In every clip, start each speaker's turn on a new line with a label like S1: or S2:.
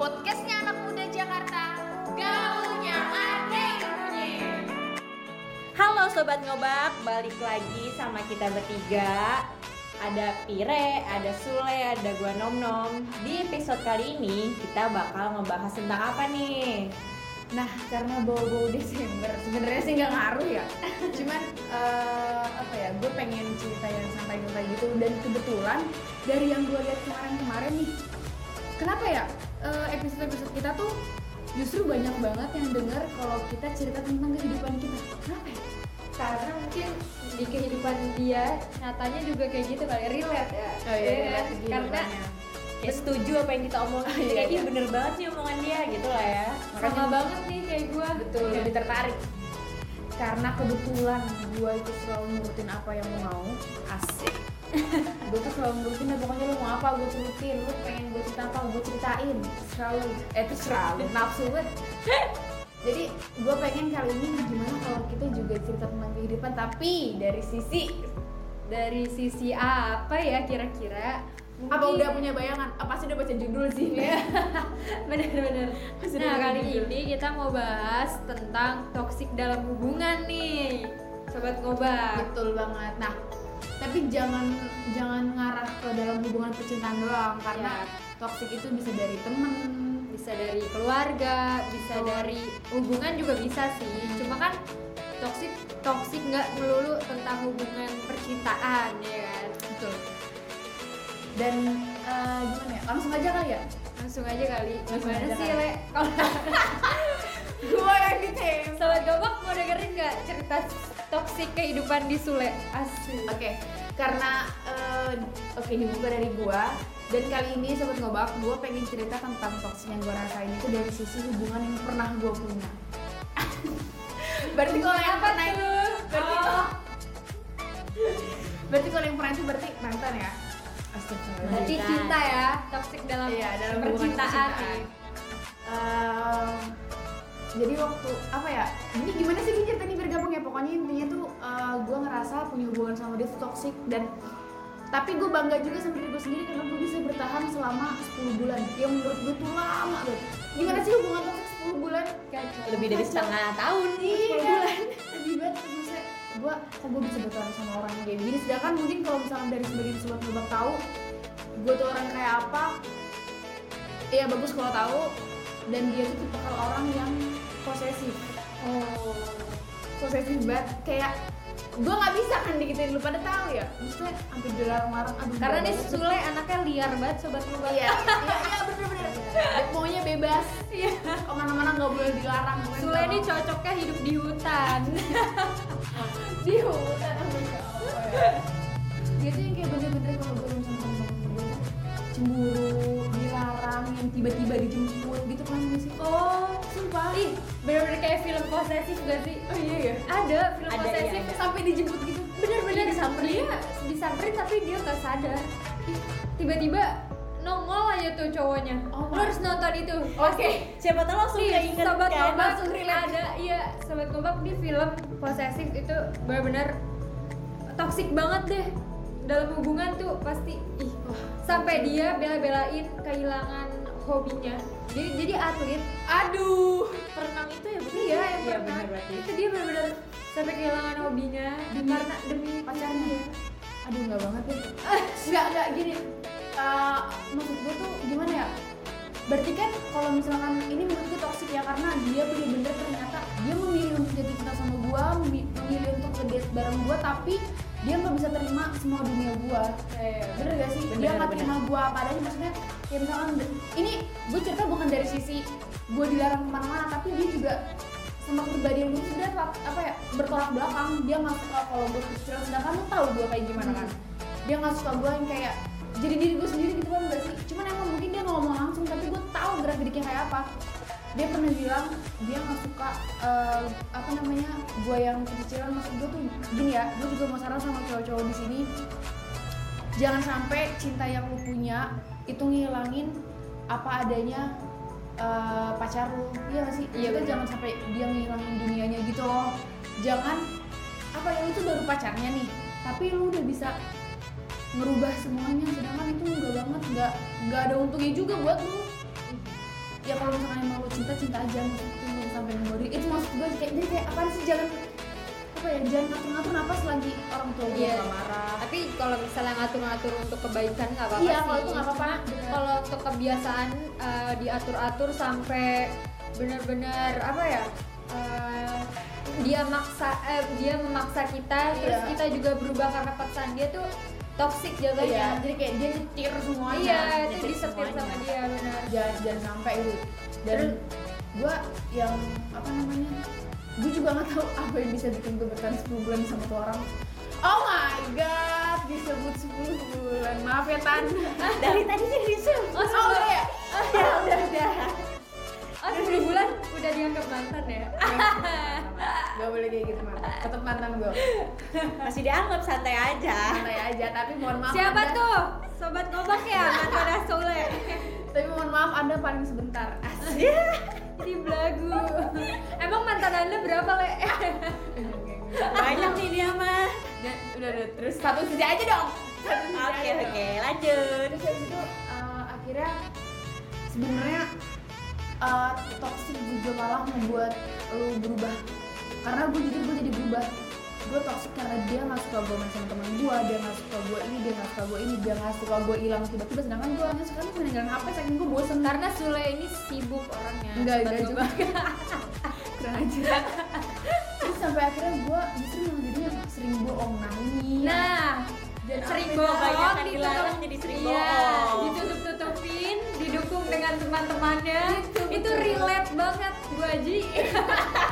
S1: Podcastnya anak muda Jakarta Gaulnya aneh bunyi
S2: Halo Sobat Ngobak, balik lagi sama kita bertiga. Ada Pire, ada Sule, ada gua Nom Nom Di episode kali ini kita bakal ngebahas tentang apa nih?
S1: Nah karena bau-bau Desember sebenarnya sih nggak ngaruh ya. Cuman eh, apa ya gue pengen cerita yang santai-santai gitu. Dan kebetulan dari yang gue lihat kemarin-kemarin nih Kenapa ya eh, episode-episode kita tuh justru banyak banget yang denger kalau kita cerita tentang kehidupan kita. Kenapa ya?
S3: karena mungkin di kehidupan dia nyatanya juga kayak gitu kali relate ya.
S1: Oh iya,
S3: Iya
S1: relate
S3: karena.
S2: Ya setuju apa yang kita omongin,
S1: Oh,
S2: jadi
S1: iya,
S2: kayak
S1: iya.
S2: "Ih, bener banget nih omongan dia gitu lah ya.
S3: Sama banget nih kayak gua.
S1: Betul
S3: Iya.
S1: lebih tertarik. Karena kebetulan gue itu selalu nurutin apa yang mau. Asik gue tuh selalu nurutin dan pokoknya lo mau apa gue turutin lo pengen gue cerita apa gue ceritain. Selalu. Eh itu selalu. Nafsu banget. Jadi gue pengen kali ini gimana kalau kita juga cerita tentang kehidupan tapi dari sisi
S3: dari sisi apa ya kira-kira?
S1: Apa
S3: Mungkin-
S1: udah punya bayangan? Apa sih udah baca judul sih.
S3: Iya. bener-bener
S1: Masih
S3: nah kali
S1: judul.
S3: ini kita mau bahas tentang toksik dalam hubungan nih. Sobat ngobak
S1: Betul banget. Nah, tapi jangan jangan ngarah ke dalam hubungan percintaan doang karena toksik itu bisa dari temen.
S3: bisa dari keluarga bisa
S1: Betul.
S3: dari hubungan juga bisa sih cuma kan toksik toksik nggak melulu tentang hubungan percintaan ya kan
S1: Betul. Dan eh, gimana ya? Langsung aja kali ya.
S3: langsung aja kali
S1: Langsung
S3: gimana
S1: aja
S3: sih
S1: kali.
S3: le kalau
S1: Gua yang ditembak.
S3: sobat gobak mau dengerin nggak cerita toksik kehidupan di Sule asli
S1: Oke, karena eh, oke dibuka dari gua dan kali ini sobat ngobak, gua pengen cerita tentang toksik yang gua rasain itu dari sisi hubungan yang pernah gua punya. berarti kalau yang
S3: apa
S1: pernah
S3: tuh
S1: berarti
S3: Oh.
S1: berarti kalau yang pernah itu berarti mantan ya? Astagfirullah.
S3: berarti cinta ya toksik dalam
S1: Iya, dalam hubungan
S3: percintaan
S1: Ehm, jadi waktu apa ya ini gimana sih cerita ini biar gampang ya? Pokoknya intinya tuh gue ngerasa punya hubungan sama dia tuh toxic dan tapi gue bangga juga sama diri gue sendiri karena gue bisa bertahan selama 10 bulan. Yang menurut gue tuh lama banget. Gimana sih hubungan toxic 10 bulan?
S2: Lebih dari
S1: Kacau.
S2: setengah tahun nih
S1: iya
S2: 10 bulan.
S1: lebih banget maksudnya gue kok gue bisa bertahan sama orang yang kayak begini sedangkan mungkin kalau misalkan dari sebagian sobat ngobak tahu gue tuh orang kayak apa? Ya bagus kalau tahu. Dan dia tuh tipe orang yang posesif.
S3: Oh
S1: posesif banget. Kayak gue nggak bisa kan dikitin lu pada tahu ya? Maksudnya sampai dilarang-larang aduh
S3: karena nih
S1: banget.
S3: Sule anaknya liar banget sobat ngobak
S1: iya iya iya bener-bener maunya bebas.
S3: Iya.
S1: ke mana-mana nggak boleh dilarang
S3: Sule ini cocoknya hidup di hutan.
S1: Di hutan. Dia tuh yang kayak bener-bener kalau gue sama temen cemburu dilarang yang tiba-tiba dijemput gitu kan sih?
S3: Oh posesif gak sih?
S1: Oh iya ya
S3: ada film
S2: Ada,
S3: posesif
S2: iya, ada.
S1: sampai dijemput gitu.
S3: Bener-bener
S1: Iya, disamperin.
S3: dia disamperin tapi dia nggak sadar. Tiba-tiba nongol aja tuh cowoknya.
S1: Oh my.
S3: harus nonton itu.
S1: Oke
S2: Siapa tahu langsung
S3: Nih,
S2: keinget
S3: sobat
S2: kan
S3: ngobak
S1: langsung relate.
S3: ada iya sobat ngobak di film posesif itu benar-benar toksik banget deh. Dalam hubungan tuh pasti ih sampai dia bela-belain kehilangan hobinya. Jadi jadi atlet.
S1: Aduh.
S2: Perenang itu ya bukan?
S3: iya yang
S2: Iya
S3: pernah
S2: bener berarti
S3: itu dia benar-benar sampai kehilangan hobinya.
S1: Demi
S3: karena demi
S1: pacarnya.
S3: dia.
S1: aduh nggak banget ya. Nggak nggak gini. Eh, maksud gue tuh gimana ya? Berarti kan kalau misalkan ini menurut gue toksik ya karena dia bener-bener ternyata dia memilih untuk jadi cinta sama gue memilih bareng gue tapi dia nggak bisa terima semua dunia gue bener gak sih?
S2: Bener,
S1: dia nggak terima gue apa adanya maksudnya ya misalkan ini gue cerita bukan dari sisi gue dilarang ke mana-mana tapi dia juga sama kepribadian gue sebenarnya apa- ya bertolak belakang. Dia nggak suka kalau gue kecil sedangkan lu tahu gue kayak gimana kan? Dia nggak suka gue yang kayak jadi diri gue sendiri gitu kan gak sih? Cuman emang mungkin dia nggak ngomong langsung tapi gue tahu gerak geriknya kayak apa dia pernah bilang dia nggak suka eh, apa namanya gue yang kecicilan maksud gue tuh gini ya gue juga mau saran sama cowok-cowok di sini. Jangan sampai cinta yang lu punya itu ngilangin apa adanya eh, pacar lu. Iya gak sih?
S3: Iya, bener.
S1: jangan sampai dia ngilangin dunianya gitu loh. Jangan apa ya lu tuh baru pacarnya nih. Tapi lu udah bisa ngerubah semuanya sedangkan itu enggak banget nggak nggak ada untungnya juga buat lu ya kalau misalkan emang lu cinta cinta aja maksudnya sampai memori itu maksud gue kayak jadi kayak apa sih jangan apa ya jangan ngatur-ngatur napas lagi orang tua gue nggak marah
S3: tapi kalau misalnya ngatur-ngatur untuk kebaikan nggak apa-apa
S1: Iya,
S3: sih
S1: kalau itu nggak apa-apa.
S3: Kalau untuk kebiasaan eh, diatur-atur sampai benar-benar apa ya eh, dia maksa eh, dia memaksa kita terus
S1: Iya.
S3: kita juga berubah karena paksaan dia tuh toxic
S1: iya
S3: jatuhnya
S1: jadi kayak dia nyetir semuanya.
S3: Iya itu disetir sama dia benar.
S1: Jangan jangan sampai itu dan gue yang apa namanya gue juga nggak tahu apa yang bisa bikin gue bertahan 10 bulan sama tuh orang. Oh my god disebut 10 bulan. Maaf ya tan.
S2: Dari tadi jadi disebut.
S3: oh,
S1: oh udah ya
S2: Ya udah udah.
S3: oh 10 bulan udah dianggap mantan ya
S1: gak boleh kayak gitu man tetap mantan gue
S2: Masih dianggap santai aja.
S1: santai aja tapi mohon maaf
S3: siapa
S1: anda,
S3: tuh? Sobat ngobak ya mantan Sole
S1: tapi mohon maaf anda paling sebentar.
S3: Jadi belagu emang mantan anda berapa le?
S2: Banyak nih dia mah.
S1: Dan, udah udah. Terus satu sisi aja dong. Satu sisi
S2: Oke
S1: aja dong.
S2: oke. Lanjut.
S1: terus habis itu uh, akhirnya sebenarnya uh, toxic juga malah membuat lu berubah karena gue jujur gue jadi berubah. Gue toxic karena dia nggak suka gue main sama teman gue dia nggak suka gue ini dia nggak suka gue ini dia nggak suka gue hilang tiba-tiba sedangkan gue orangnya sekarang meninggalin HP saking gue bosen.
S3: Karena Sule ini sibuk orangnya
S1: enggak enggak juga. Kurang aja terus sampai akhirnya gue justru malah jadinya sering bohong nah ini
S3: nah
S1: dan
S3: sering bohong ditutup-
S2: dilarang jadi sering
S3: Iya,
S2: bohong.
S3: ditutup-tutupin didukung dengan teman-temannya.
S1: Itu,
S3: itu relate banget Bu Aji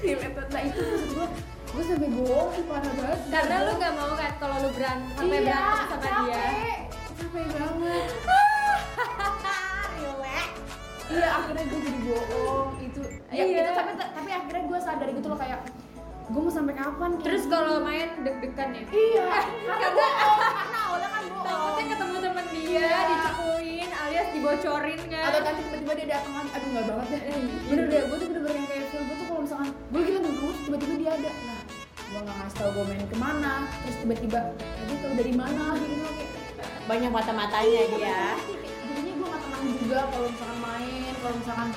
S1: relate nah itu maksud gue gue sampai bohong tuh parah banget.
S3: Karena lu gak mau kan kalau lu berantem sampai
S1: iya,
S3: berantem sama
S1: capek.
S3: dia?
S1: capek. Banget. Iya akhirnya gue jadi bohong. Itu ya
S3: Iya.
S1: itu tapi tapi akhirnya gue sadar gitu loh kayak gue mau sampai kapan kayak
S3: terus kalau main deg-degan ya?
S1: Iya karena bohong karena awalnya kan bohong.
S3: Takutnya ketemu temen dia
S1: Iya.
S3: dicepuin alias dibocorin kan.
S1: Atau nanti tiba-tiba dia datang lagi. Aduh nggak banget deh. Bener deh gue tuh bener-bener yang kayak misalkan gue lagi terus tiba-tiba dia ada. Nah gue nggak ngasih tau gue main ke mana terus tiba-tiba dia tau dari mana gitu loh kayak
S2: Banyak mata-matanya dia.
S1: jadinya gue nggak tenang juga kalau misalkan main kalau misalkan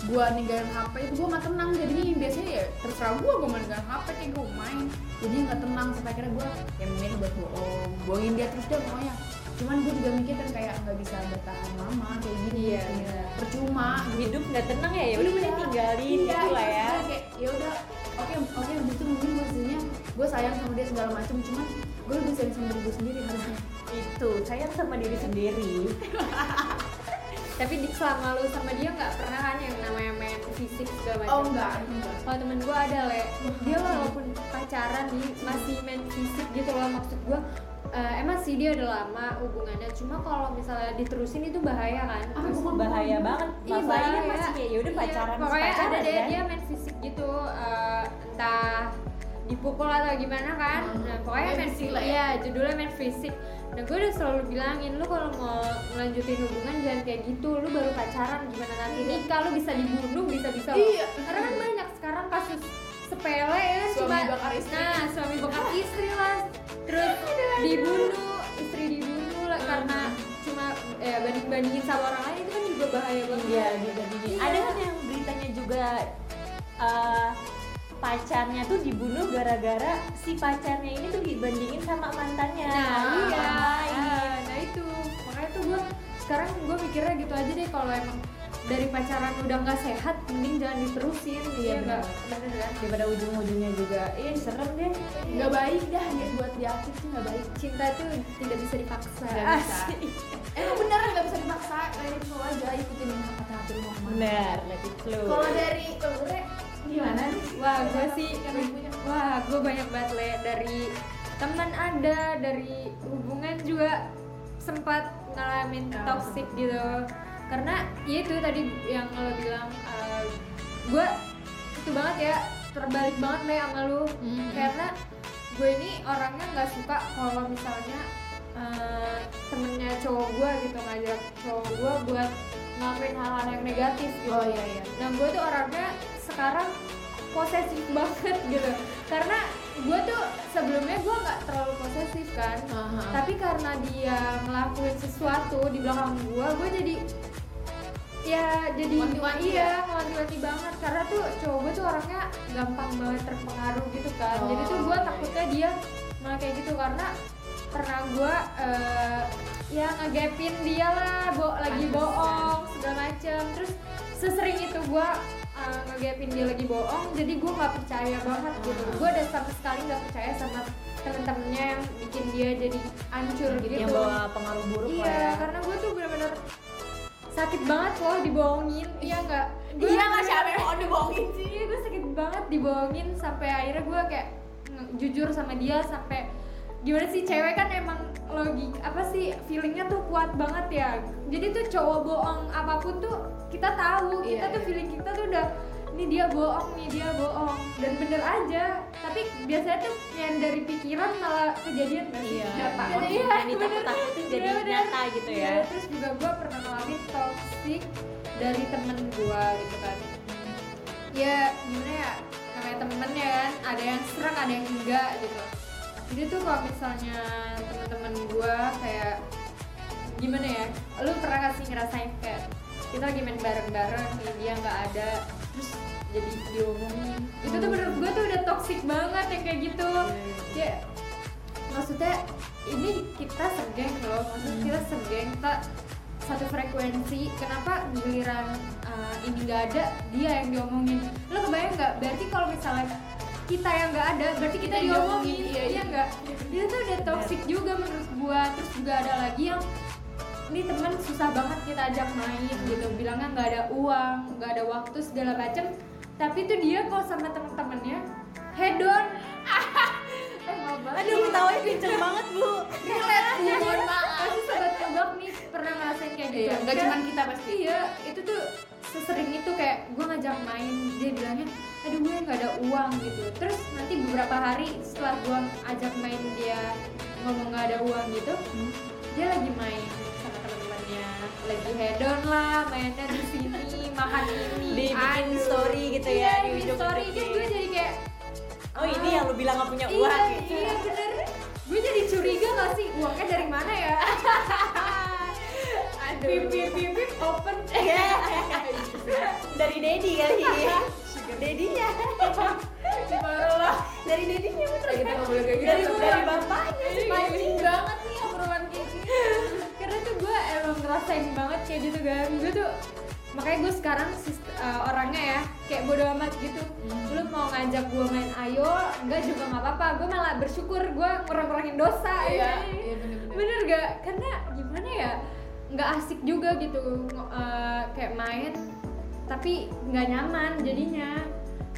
S1: gue ninggalin HP itu gue nggak tenang. Jadinya yang biasanya ya terserah gue gue main ninggalin HP kayak gue main. Jadinya nggak tenang sampai akhirnya gue ya main buat bohong bohongin dia terus deh pokoknya cuman gue juga mikir kan kayak nggak bisa bertahan lama kayak gini
S3: Iya,
S1: kayak
S3: bener.
S1: percuma
S2: Hidup nggak tenang ya, ya udah mending tinggalin
S1: iya,
S2: gitu lah
S1: itu
S2: ya.
S1: kayak ya udah oke oke habis itu mungkin gue sebenarnya gue sayang sama dia segala macam cuman gue lebih sayang sama diri gue sendiri harusnya
S2: Itu sayang sama diri sendiri.
S3: tapi di selama lu sama dia nggak pernah kan yang namanya main fisik segala macam
S1: oh enggak enggak
S3: kalau temen gue ada le dia walaupun pacaran nih masih main fisik gitu loh maksud gue eh, emang sih dia udah lama hubungannya cuma kalau misalnya diterusin itu bahaya kan
S1: Ah,
S3: Terus
S2: bahaya banget.
S3: Iya,
S2: Masalahnya
S3: bahaya.
S2: masih kayak ya udah
S3: Iya,
S2: pacaran
S3: pokoknya
S2: pacaran
S3: ada deh
S2: kan.
S3: dia main fisik gitu eh, entah dipukul atau gimana kan
S1: Hmm.
S3: nah pokoknya
S1: Main
S3: main
S1: fisik
S3: fisik
S1: lah ya.
S3: ya judulnya main fisik nah gue udah selalu bilangin lu kalau mau melanjutin hubungan jangan kayak gitu lu baru pacaran gimana nanti nikah lu bisa dibunuh bisa bisa
S1: Iya.
S3: karena kan banyak sekarang kasus sepele ya kan
S1: Suami
S3: cuma
S1: bakar istri.
S3: nah suami bakar istri lah terus dibunuh istri dibunuh lah karena cuma ya banding bandingin sama orang lain itu kan juga bahaya banget
S2: Iya, dibandingin. Ada kan yang beritanya juga eh, pacarnya tuh dibunuh gara-gara si pacarnya ini tuh dibandingin sama mantannya.
S3: Nah, iya.
S2: Sama ini.
S3: Ah, nah itu. Makanya tuh gue sekarang gue mikirnya gitu aja deh kalau emang dari pacaran udah nggak sehat, mending jangan diterusin.
S1: Iya,
S3: Iya nggak? Bener kan?
S2: Daripada ujung-ujungnya juga, iya serem deh.
S1: nggak baik dah ya buat dia tuh nggak baik
S3: Cinta tuh tidak bisa dipaksa.
S1: Nggak bisa. Emang bener nggak bisa dipaksa kayak itu aja ikutin kata hati lu mau
S2: Benar, let it flow.
S1: kalau dari Ure gimana nih
S3: Wah, gue sih, wah, gue banyak banget le dari teman ada, dari hubungan juga sempat ngalamin toxic gitu. Karena ya itu tadi yang lo bilang, gue itu banget ya terbalik banget le sama lu.
S1: Hmm.
S3: Karena gue ini orangnya nggak suka kalau misalnya eh, temennya cowok gue gitu ngajak cowok gue buat ngelakuin hal-hal yang negatif gitu.
S1: oh iya iya
S3: Nah gue tuh orangnya sekarang posesif banget gitu Karena gue tuh sebelumnya gue nggak terlalu posesif kan
S1: Aha.
S3: Tapi karena dia ngelakuin sesuatu di belakang gue, gue jadi ya jadi
S1: Wanti-wanti
S3: iya wanti-wanti banget. Karena tuh cowok gue tuh orangnya gampang banget terpengaruh gitu kan. Jadi tuh
S1: Oh,
S3: gue
S1: iya,
S3: takutnya dia malah kayak gitu karena pernah gue eh, ya ngegapin dia lah bo lagi bohong segala macem. Terus sesering itu gue uh, ngegapin dia lagi bohong jadi gue nggak percaya banget gitu.
S1: Hmm.
S3: gue udah sama sekali nggak percaya sama temen-temennya yang bikin dia jadi hancur gitu.
S2: yang bawa pengaruh buruk lah
S3: Iya,
S2: ya.
S3: karena gue tuh bener-bener sakit banget loh dibohongin. Iya nggak?
S1: Iya nggak siapa yang mau dibohongin sih
S3: Iya, gue sakit banget dibohongin sampai akhirnya gue kayak jujur sama dia sampai gimana sih cewek kan emang logik apa sih feelingnya tuh kuat banget ya jadi tuh cowok bohong apa pun tuh kita tahu kita
S1: Iya,
S3: tuh
S1: iya.
S3: feeling kita tuh udah ini dia bohong nih dia bohong dan bener aja tapi biasanya tuh yang dari pikiran malah kejadian sih
S2: Iya,
S3: Nyata.
S2: emang
S3: Iya,
S2: yang ditakut-takutin jadi
S3: Iya, bener.
S2: nyata gitu ya.
S3: Iya, terus juga gue pernah ngalamin toxic dari temen gue gitu kan. Ya gimana ya namanya temen ya kan ada yang serak ada yang enggak gitu. Jadi tuh kalau misalnya temen-temen gue kayak gimana ya lu pernah sih ngerasain kayak kita lagi main bareng-bareng nih dia nggak ada terus jadi diomongin. Itu tuh menurut gue tuh udah toxic banget yang kayak gitu. Ya maksudnya ini kita segeng loh maksudnya
S2: Hmm.
S3: kita segeng kita satu frekuensi kenapa giliran uh, ini nggak ada dia yang diomongin? Lo kebayang nggak? Berarti kalau misalnya kita yang nggak ada berarti kita,
S1: Kita
S3: diomongin
S1: diomongin, iya,
S3: iya
S1: iya.
S3: nggak? Dia tuh udah toxic juga menurut gua. Terus juga ada lagi yang ini temen susah banget kita ajak main gitu. Bilangnya nggak ada uang nggak ada waktu segala macem. Tapi tuh dia kalau sama temen-temennya hedon maaf banget
S2: aduh ketawanya kenceng banget bu.
S1: Relate bu mohon maaf.
S3: Pasti sobat kebak nih pernah ngerasain kayak gitu.
S1: Iya. Nggak cuma kita pasti.
S3: Iya itu tuh sesering itu kayak gue ngajak main dia bilangnya aduh gue nggak ada uang gitu. Terus nanti beberapa hari setelah gue ajak main dia ngomong nggak ada uang gitu dia lagi main sama teman-temannya. Lagi hedon lah mainnya di sini makan ini
S2: dibikin
S3: Aduh.
S2: story gitu
S3: iya
S2: ya
S3: di bikin story. kan gue jadi kayak
S2: oh ini yang lu bilang gak punya
S3: iya
S2: uang gitu.
S3: iya uangnya dari mana ya?
S1: Aduh.
S3: Pip pip pip pip open.
S2: Iya. dari Dedi kali. Sugar Dedinya
S1: lah
S2: dari Dedinya bener.
S1: Kita nggak boleh kayak gitu.
S2: dari, bapaknya
S1: Ini mancing banget nih obrolan kayak gini.
S3: Karena tuh gue emang ngerasain banget kayak gitu kan gue tuh makanya gue sekarang uh, orangnya ya kayak bodo amat gitu. Lu mau ngajak gue main ayo. Enggak juga nggak apa-apa. Gue malah bersyukur gue ngurang-ngurangin dosa.
S1: Iya
S3: ya.
S1: iya bener-bener.
S3: bener gak karena gimana ya nggak asik juga gitu uh, kayak main tapi nggak nyaman jadinya.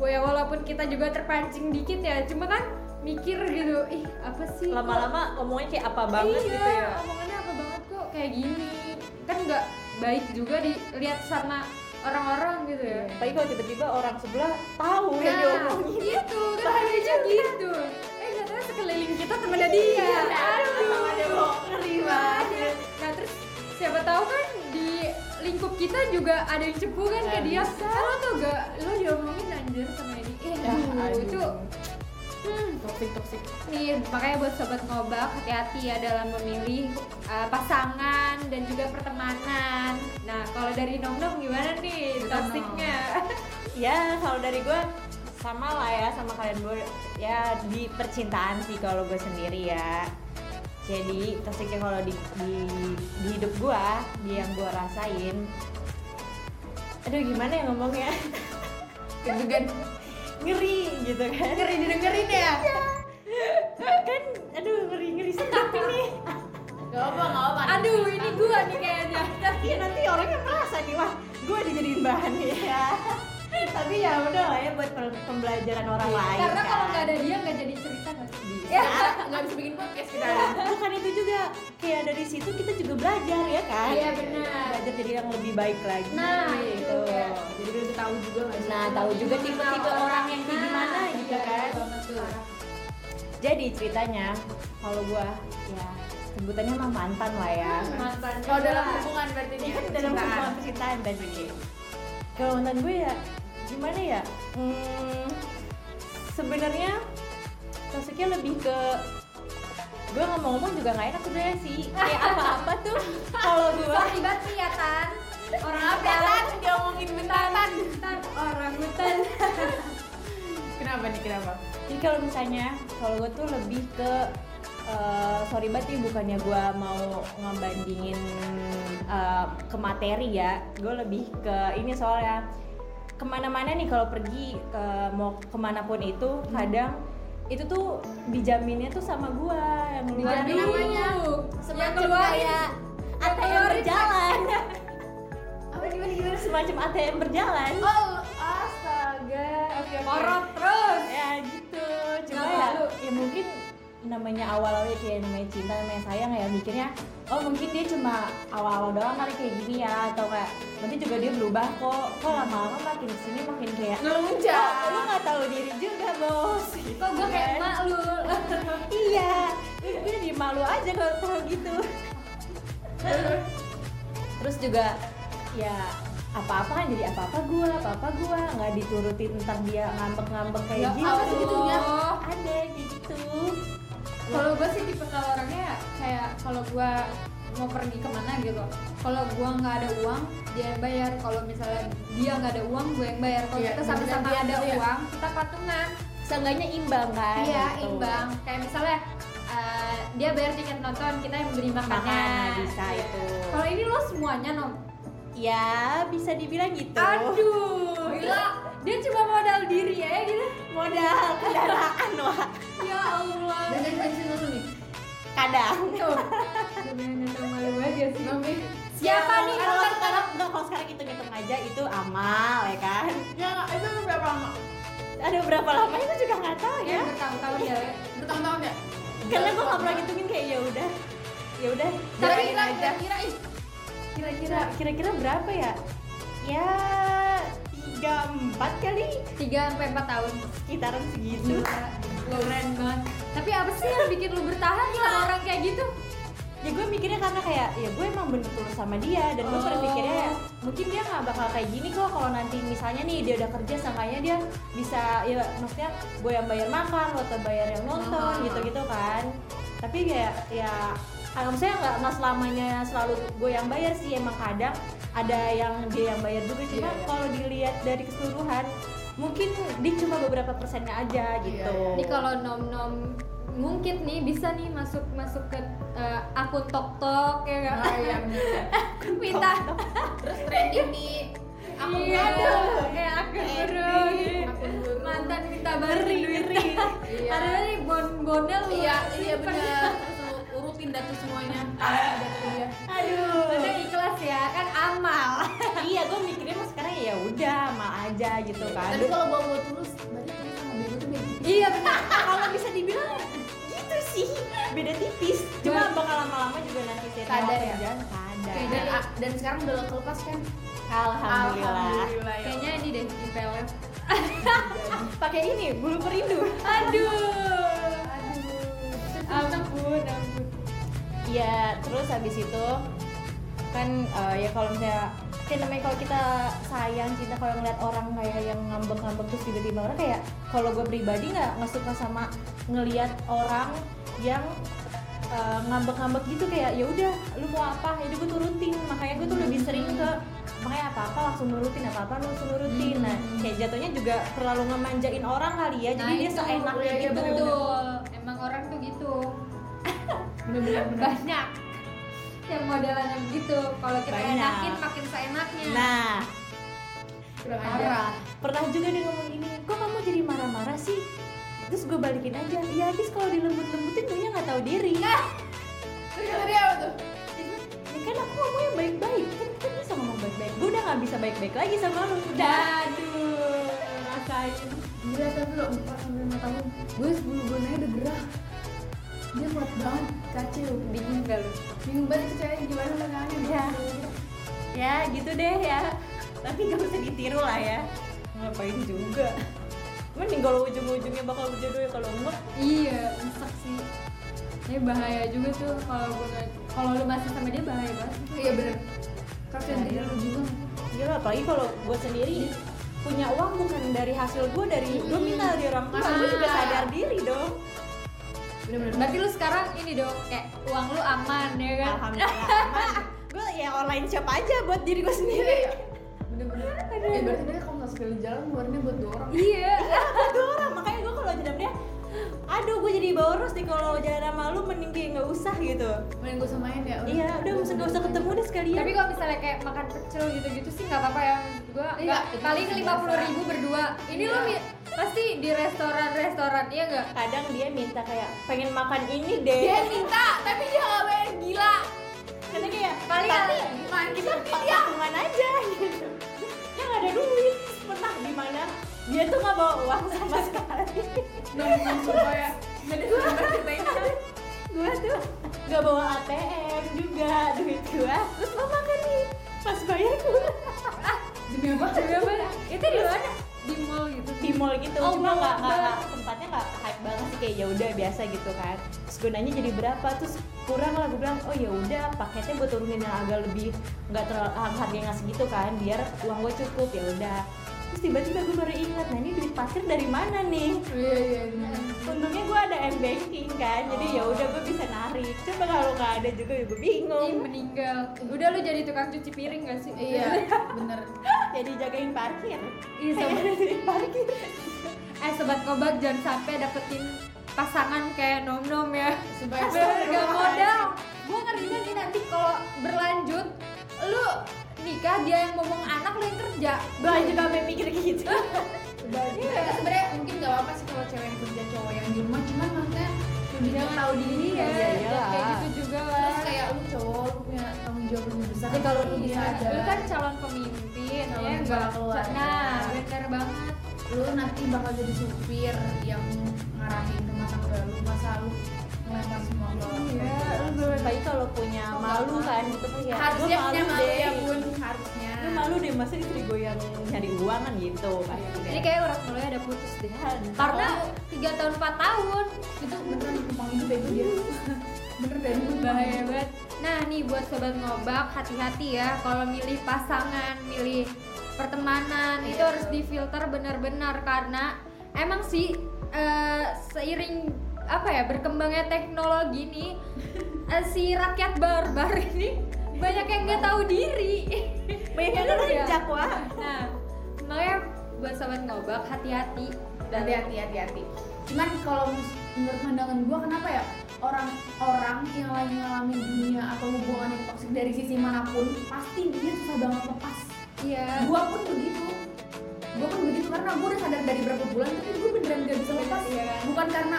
S3: Wah, ya walaupun kita juga terpancing dikit ya cuma kan mikir gitu ih apa sih
S2: lama-lama ngomongnya kayak apa banget
S3: iya,
S2: gitu ya.
S3: omongannya apa banget kok kayak gini. Kan nggak baik juga dilihat sama orang-orang gitu ya.
S2: Tapi kalau tiba-tiba orang sebelah tahu yang
S3: nah
S2: diomongin.
S3: gitu. Kan aja gitu. Eh tahu sekeliling kita temennya dia. Aduh.
S2: Ada bohong ngeri banget.
S3: nah terus siapa tahu kan di lingkup kita juga ada yang cepu kan ke
S2: Nah,
S3: dia.
S2: bisa.
S3: "Ah, lo tuh gak lo diomongin anjir sama ini. Eh
S1: Ya,
S3: itu hmm,
S1: toxic toxic.
S3: Nih, makanya buat sobat ngobak hati-hati ya dalam memilih uh, pasangan dan juga pertemanan. Nah, kalau dari Nom Nom gimana nih toksiknya?
S2: ya kalau dari gue sama lah ya sama kalian gue ya di percintaan sih kalau gue sendiri ya. Jadi toksiknya kalau di, di, di hidup gue di yang gue rasain. Aduh gimana ya ngomongnya?
S1: Deg-degan
S2: ngeri gitu kan.
S3: Ngeri didengerin ya?
S2: kan aduh ngeri ngeri sedap ini.
S1: Gak apa gak apa.
S3: Aduh, ini gua nih kayaknya.
S2: tapi nanti orangnya merasa nih wah gue dijadiin bahan nih ya tapi ya udah lah ya buat pembelajaran orang lain
S3: Karena kalau
S2: kan.
S3: nggak ada dia nggak jadi cerita nggak
S2: bisa.
S1: Nggak bisa bikin podcast kita.
S2: Bukan itu juga. Kayak dari situ kita juga belajar ya kan?
S3: Iya, benar.
S2: belajar jadi yang lebih baik lagi.
S3: Nah,
S2: gitu.
S3: itu ya.
S1: jadi udah tahu juga nggak
S2: nah tahu juga tipe-tipe orang yang kayak gimana
S3: Nah,
S2: gitu
S3: iya,
S2: kan jadi ceritanya kalau gua ya sebutannya mah mantan lah ya.
S3: Mantan.
S1: kalau dalam hubungan berarti
S2: Ini
S1: dia
S2: kan dalam hubungan. percintaan dan begini kalau mantan gue ya gimana ya? Hmm, sebenarnya toksiknya lebih ke gue ngomong-ngomong juga nggak enak udah sih. Kayak apa-apa tuh. Kalau gue
S3: banget nih ya. Orang
S1: Maaf ya, Tan.
S3: hutan orang hutan
S1: Kenapa nih kenapa?
S2: Jadi kalau misalnya kalau gue tuh lebih ke eh, sorry banget nih bukannya gue mau ngebandingin eh, ke materi ya, gue lebih ke ini soalnya ke mana-mana nih kalau pergi ke mau ke mana pun itu kadang itu tuh dijaminnya tuh sama gue yang
S1: Dijamin apanya?
S2: semacam kayak
S3: Yang
S2: ATM berjalan
S1: Apa gimana gimana?
S2: semacam ATM berjalan
S1: Oh, astaga.
S3: Korot terus
S2: ya gitu namanya awal-awal kayak namanya cinta namanya sayang ya mikirnya oh mungkin dia cuma awal-awal doang kali kayak gini ya atau kayak nanti juga dia berubah kok kok lama-lama makin ke sini makin kayak
S1: Ngelunjak.
S2: oh, lu nggak tahu diri juga bos.
S3: Kok gue kayak
S2: Kan?
S3: emak lu?
S2: Iya. Gue jadi malu aja kalau tahu gitu. Terus juga ya apa-apa kan jadi apa-apa gue apa-apa gue nggak diturutin ntar dia ngambek-ngambek kayak
S1: Ya
S2: gitu
S1: segitunya.
S2: ada gitu
S3: kalau gue sih tipe kalau orangnya kayak kalau gue mau pergi ke mana gitu kalau gue nggak ada uang dia yang bayar. Kalau misalnya dia nggak ada uang gue yang bayar. Kalau
S1: Iya,
S3: kita sama-sama ada
S1: gitu ya.
S3: uang kita patungan.
S2: Seenggaknya imbang kan?
S3: Iya
S2: gitu.
S3: imbang. Kayak misalnya eh, dia bayar tiket nonton kita yang beri makannya.
S2: Makan, bisa
S3: Iya.
S2: itu.
S3: kalau ini lo semuanya nom?
S2: Ya bisa dibilang gitu.
S3: Aduh gila dia cuma modal diri ya gitu.
S2: Modal kendaraan wah
S3: ya Allah.
S1: Dan dulu nih.
S2: kadang.
S3: Tuh. Malu aja sih. Siapa nih?
S2: Kalau sekarang enggak kalau sekarang hitung hitung aja itu amal ya kan?
S1: Ya itu berapa lama?
S2: ada berapa lama? Itu juga nggak tahu
S3: ya.
S2: Ya
S3: bertahun-tahun ya.
S1: Bertahun-tahun ya?
S2: karena gue nggak pernah ngitungin kayak ya udah. Ya udah
S1: Tapi
S2: kira-kira kira-kira berapa ya? Ya tiga empat kali?
S3: Tiga sampai empat tahun.
S2: Sekitaran segitu.
S3: Gila, keren banget. Tapi apa sih yang bikin lu bertahan sama orang kayak gitu?
S2: Ya gue mikirnya karena kayak ya gue emang bener tulus sama dia. Dan gue
S3: Oh.
S2: berpikirnya ya, mungkin dia nggak bakal kayak gini kok kalau nanti misalnya nih dia udah kerja sangkanya dia bisa ya maksudnya gue yang bayar makan lo bayar yang nonton gitu gitu kan. Tapi kayak ya ah, maksudnya nggak nggak selamanya selalu gue yang bayar sih. Emang kadang ada yang dia yang bayar juga cuma
S1: Iya, iya.
S2: kalau dilihat dari keseluruhan mungkin dia cuma beberapa persennya aja gitu
S1: iya.
S3: Ini kalau nom-nom mungkin nih bisa nih masuk masuk ke eh, akun tok tok ya kan?
S1: Oh iya
S3: minta
S1: Terus trending di akun
S3: iya
S1: guru.
S3: eh akun
S2: Eh,
S3: guru mantan minta bari
S2: Ngeri.
S1: Iya.
S3: ada nih bon bonnya lu
S1: Iya, iya bener. Terus urutin data semuanya.
S2: Aduh.
S3: Ada ikhlas ya kan amal.
S2: Iya gue mikirnya mas sekarang ya udah sama aja gitu kan.
S1: Tapi kalau bawa bawa tulus, berarti tulus sama bego tuh beda.
S3: iya benar
S2: kalau bisa dibilang gitu sih. Beda tipis. Cuma
S3: Ba-
S2: bakal lama-lama juga nanti saya
S1: Sadar ya?
S2: sadar.
S1: Dan, dan sekarang udah lo kelepas kan?
S2: alhamdulillah.
S1: Ya
S3: kayaknya ini deh di pelet
S2: pakai ini bulu perindu.
S3: Aduh.
S1: Aduh.
S3: ampun ampun
S2: ya terus habis itu kan eh, ya kalau misalnya kayak namanya kalau kita sayang cinta kalau ngeliat orang kayak yang ngambek-ngambek terus tiba-tiba orang kayak kalau gue pribadi nggak nggak suka sama ngeliat orang yang eh, ngambek-ngambek gitu kayak ya udah lu mau apa? Ya udah gue turutin. Makanya gue tuh lebih sering ke makanya apa apa langsung nurutin apa apa langsung nurutin. Nah kayak jatuhnya juga terlalu ngemanjain orang kali ya jadi
S3: Nah,
S2: dia seenaknya
S1: iya, iya,
S2: gitu.
S3: betul. Emang orang tuh gitu Banyak yang modelannya begitu. Kalau kita
S2: Banyak.
S3: enakin makin seenaknya.
S2: Nah.
S1: Kurang
S3: parah.
S2: pernah juga dia ngomong gini kok kamu jadi marah-marah sih? Terus gue balikin aja ya habis kalau dilembut-lembutin gue nggak tahu diri.
S1: Terus kata dia apa tuh?
S2: ya kan aku ngomongnya baik-baik. Kan kita bisa ngomong baik-baik. Gue udah nggak bisa baik-baik lagi sama lu.
S3: Aduh. Rasain
S1: Gila tapi lo 4 sampai 5 tahun. Gue sebelum gue naik udah gerah Dia kuat banget Kacau
S3: bingung gak lu?
S1: Bingung banget itu cewek gimana makanya
S2: Ya. ya gitu deh ya. Tapi gak usah ditiru lah ya. Ngapain juga? Mending kalau ujung-ujungnya bakal berjodoh ya kalau enggak.
S3: Iya nyesek sih. Ini bahaya juga tuh kalau gue kalau lu masih sama dia bahaya banget.
S1: Iya bener. Kasian diri lu juga.
S2: Iya lah, apalagi kalau gue sendiri punya uang bukan dari hasil gue dari gue minta dari orang tua. Gue juga
S3: Ah.
S2: sadar diri dong
S1: Bener-bener.
S3: Berarti lu sekarang ini dong kayak uang lu aman ya kan?
S2: Alhamdulillah aman. Gue ya online shop aja buat diri gue
S1: Iya
S2: sendiri.
S1: Iya bener-bener. Ya berarti dia kalau nggak sekali jalan ngeluarinnya buat dua orang
S3: iya.
S2: Aduh orang. Makanya gue kalau jalan dia aduh gue jadi boros nih kalau jalan sama lu mending kayak nggak usah gitu.
S1: Mending gue samain ya
S2: iya udah nggak usah nggak usah ketemu deh sekalian.
S3: Tapi kalau misalnya kayak makan pecel gitu-gitu sih nggak apa-apa ya. Gua
S1: Iya,
S3: paling lima puluh ribu berdua. Ini lo
S1: Iya.
S3: mi- pasti di restoran-restoran iya nggak?
S2: Kadang dia minta kayak pengen makan ini deh.
S1: Dia minta tapi dia nggak bayar gila.
S2: Karena kayak
S3: Paling
S2: tapi
S1: gimana?
S2: Kita patungan aja. Gitu ya nggak ada duit. Pernah gimana dia tuh nggak bawa uang sama sekali.
S1: Nongkrong sumpah ya. Jadi gue ceritain
S2: gue tuh nggak bawa ATM juga duit gue terus mau makan nih? Pas bayar gue
S1: demi apa?
S3: Demi apa? itu di mana di mall gitu.
S2: Di mall gitu
S3: Oh,
S2: cuma nggak tempatnya nggak hype banget sih kayak ya udah biasa gitu kan. Terus gue nanya jadi berapa? Terus kurang lah gue bilang oh ya udah paketnya gue turunin yang agak lebih nggak terlalu harganya nggak segitu kan biar uang gue cukup. Ya udah terus tiba-tiba gue baru ingat nah ini duit parkir dari mana nih?
S1: Iya iya iya.
S2: untungnya gue ada m banking kan jadi ya udah gue bisa narik coba kalau nggak ada juga ya gue
S3: Ih,
S2: bingung
S3: meninggal. Udah lu jadi tukang cuci piring gak sih?
S1: Iya bener.
S2: Jadi jagain parkir.
S3: Iya, sobat.
S2: Parkir.
S3: Eh sobat kobak jangan sampai dapetin pasangan kayak nom nom ya gak modal gue nih nanti kalau berlanjut lu nikah dia yang ngomong anak lu yang kerja
S2: gue juga mikir gitu
S1: Iya, sebenarnya mungkin gak apa-apa sih kalau cewek yang kerja cowok yang di rumah cuman maksudnya lebih
S3: Jangan-
S1: tahu diri
S3: iya,
S1: ya
S2: iya.
S3: jangan kayak gitu juga lah
S1: terus kayak lu cowok lu punya tanggung jawab lebih besar
S3: Ya, kalau lu
S1: Iya,
S3: bisa,
S1: ada.
S3: lu kan calon pemimpin
S1: Calon
S3: ya enggak
S1: keluarga.
S3: nah bener banget
S1: lu nanti bakal jadi supir yang ngarahin rumah tangga lu masa lu ngelempar semua ke
S3: Iya,
S2: kalau punya malu kan gitu ya
S1: harusnya punya malu
S2: deh.
S1: ya bun harusnya.
S2: Gue malu deh masa istri gue yang nyari uang kan gitu kan
S3: ini kayak. Urat mulai ada putus deh.
S2: Ya,
S3: karena tiga tahun 4 tahun
S1: itu beneran numpang hidup bego dia bener dari
S3: bahaya banget. Nah nih buat sobat ngobak hati-hati ya. Kalau milih pasangan milih pertemanan itu
S1: Iya,
S3: harus difilter benar-benar. Karena emang sih eh, seiring apa ya berkembangnya teknologi nih eh, si rakyat barbar ini banyak yang nggak tahu diri.
S2: Banyak yang
S3: Bener ya?
S2: ngerujak wah.
S3: Nah makanya buat sobat ngobak hati-hati.
S1: Hati-hati hati-hati. Cuman kalau menurut pandangan gua kenapa ya orang-orang yang lagi ngalamin dunia atau hubungan yang toksik dari sisi mana pun pasti dia susah banget lepas.
S3: Iya.
S1: Gua pun begitu. Gua pun begitu karena gua udah sadar dari berapa bulan tapi gua beneran gak bisa lepas.
S3: Iya. Kan?
S1: bukan karena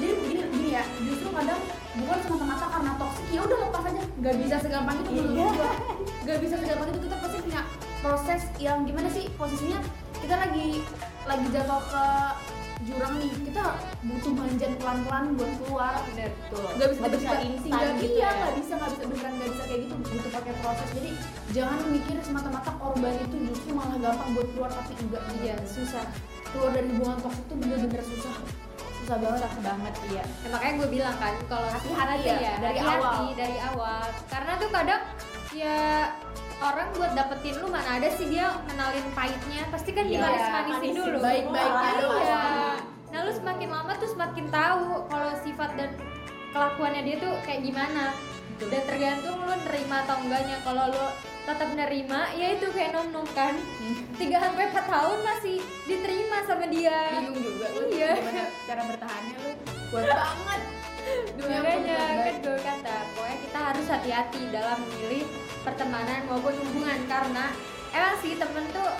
S1: jadi begini begini ya justru kadang bukan semata-mata karena toksik ya udah lepas aja. Gak bisa segampang itu menurut
S2: Iya.
S1: gua. Gak bisa segampang itu kita pasti punya proses yang gimana sih posisinya kita lagi lagi jatuh ke jurang nih. Kita butuh manjat pelan-pelan buat keluar.
S3: Bener
S1: nggak bisa
S2: Nggak bisa instan
S1: tinggal
S2: gitu
S1: iya
S2: ya?
S1: nggak bisa nggak bisa beneran nggak bisa kayak gitu. Butuh pakai proses. Jadi jangan mikir semata-mata korban itu justru malah gampang buat keluar tapi enggak.
S3: Iya susah.
S1: Keluar dari hubungan toksik itu bener-bener susah susah banget
S2: susah banget iya
S3: Nah, makanya gue bilang kan kalau
S1: Hati-hati ya, dari
S3: hati-hati
S1: awal.
S3: dari awal. Karena tuh kadang ya orang buat dapetin lu mana ada sih dia kenalin pahitnya pasti kan
S2: Iya,
S3: dimanis-manisin
S2: manisin
S3: dulu.
S1: baik-baiknya
S3: Iya.
S1: dulu
S3: Iya.
S1: pasti.
S3: Nah lu semakin lama tuh semakin tahu kalau sifat dan kelakuannya dia tuh kayak gimana. Dan tergantung lu nerima atau enggaknya. Kalau lu tetap nerima, ya itu kayak nom nom kan. Tiga sampai empat tahun masih diterima sama dia.
S1: bingung juga lu
S3: Iya.
S1: gimana cara bertahannya lu kuat banget
S3: makanya kan gue kata pokoknya kita harus hati-hati dalam memilih pertemanan maupun hubungan karena emang sih temen tuh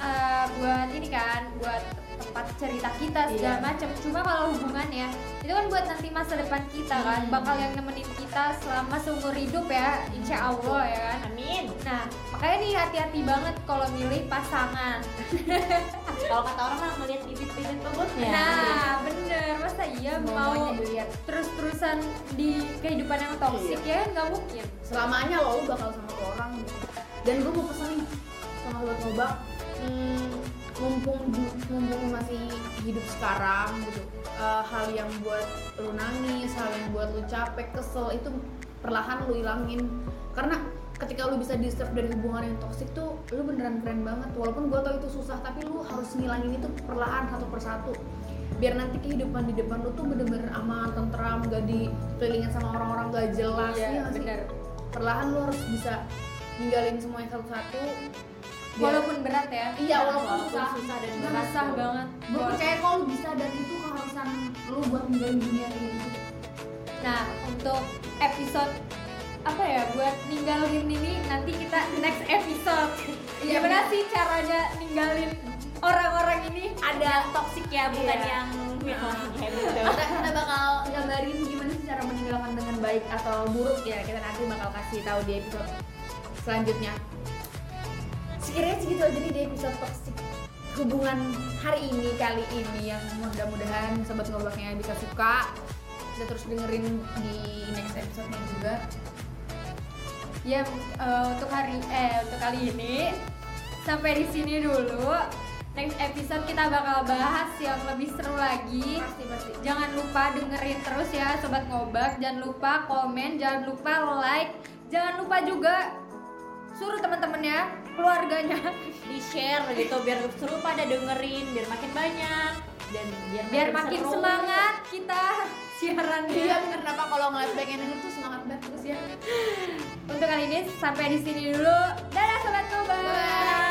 S3: eh, buat ini kan buat tempat cerita kita segala
S1: Iya.
S3: macam. Cuma kalau hubungan ya itu kan buat nanti masa depan kita kan.
S1: Hmm.
S3: bakal yang nemenin kita selama seumur hidup ya insya Allah ya kan.
S2: Amin.
S3: Nah makanya nih hati-hati banget kalau milih pasangan.
S2: Kalau kata orang mah ngeliat bibit-bibit bobotnya
S3: nah bener. Masa iya mau terus-terusan di kehidupan yang toksik ya nggak mungkin.
S1: Selamanya lo bakal sama orang. Dan gue mau pesan nih sama sobat ngobak hmm, mumpung mumpung masih hidup sekarang gitu eh, hal yang buat lu nangis hal yang buat lu capek kesel itu perlahan lu ilangin. Karena ketika lu bisa di dari hubungan yang toksik tuh lu beneran keren banget. Walaupun gue tau itu susah tapi lu harus ngilangin itu perlahan satu persatu. Biar nanti kehidupan di depan lu tuh bener-bener aman, tentram, gak dikelilingin sama orang-orang gak jelas
S3: Iya,
S1: ya
S3: bener.
S1: perlahan lu harus bisa ninggalin semuanya satu-satu
S3: walaupun berat ya.
S1: Iya walaupun susah.
S2: Susah dan berat.
S3: susah banget.
S1: Gue percaya kalau lu bisa dan itu keharusan lu buat menjalani dunia ini.
S3: Nah, untuk episode apa ya buat ninggalin ini nanti kita next episode.
S1: Iya,
S3: Gimana
S1: benar.
S3: sih caranya ninggalin orang-orang ini?
S2: ada toksik ya bukan
S3: Iya.
S2: yang kayak gitu.
S1: Kita, kita bakal gambarin gimana sih cara meninggalkan dengan baik atau buruk. Ya kita nanti bakal kasih tahu di episode selanjutnya sekiranya segitu aja nih di episode toxic hubungan hari ini kali ini yang mudah-mudahan sobat ngobaknya bisa suka bisa terus dengerin di next episode-nya juga
S3: Ya eh, untuk hari eh untuk kali ini sampai di sini dulu. Next episode kita bakal bahas yang lebih seru lagi.
S1: pasti pasti
S3: Jangan lupa dengerin terus ya sobat ngobak. Jangan lupa komen, jangan lupa like, jangan lupa juga suruh teman-temannya, keluarganya
S2: di share gitu biar seru pada dengerin biar makin banyak dan biar
S3: biar makin
S2: seru.
S3: semangat kita siarannya.
S1: iya bener kenapa kalau ngeliat denger tuh semangat banget terus ya
S3: Untuk kali ini sampai di sini dulu. Dadah sobat.
S1: Bye.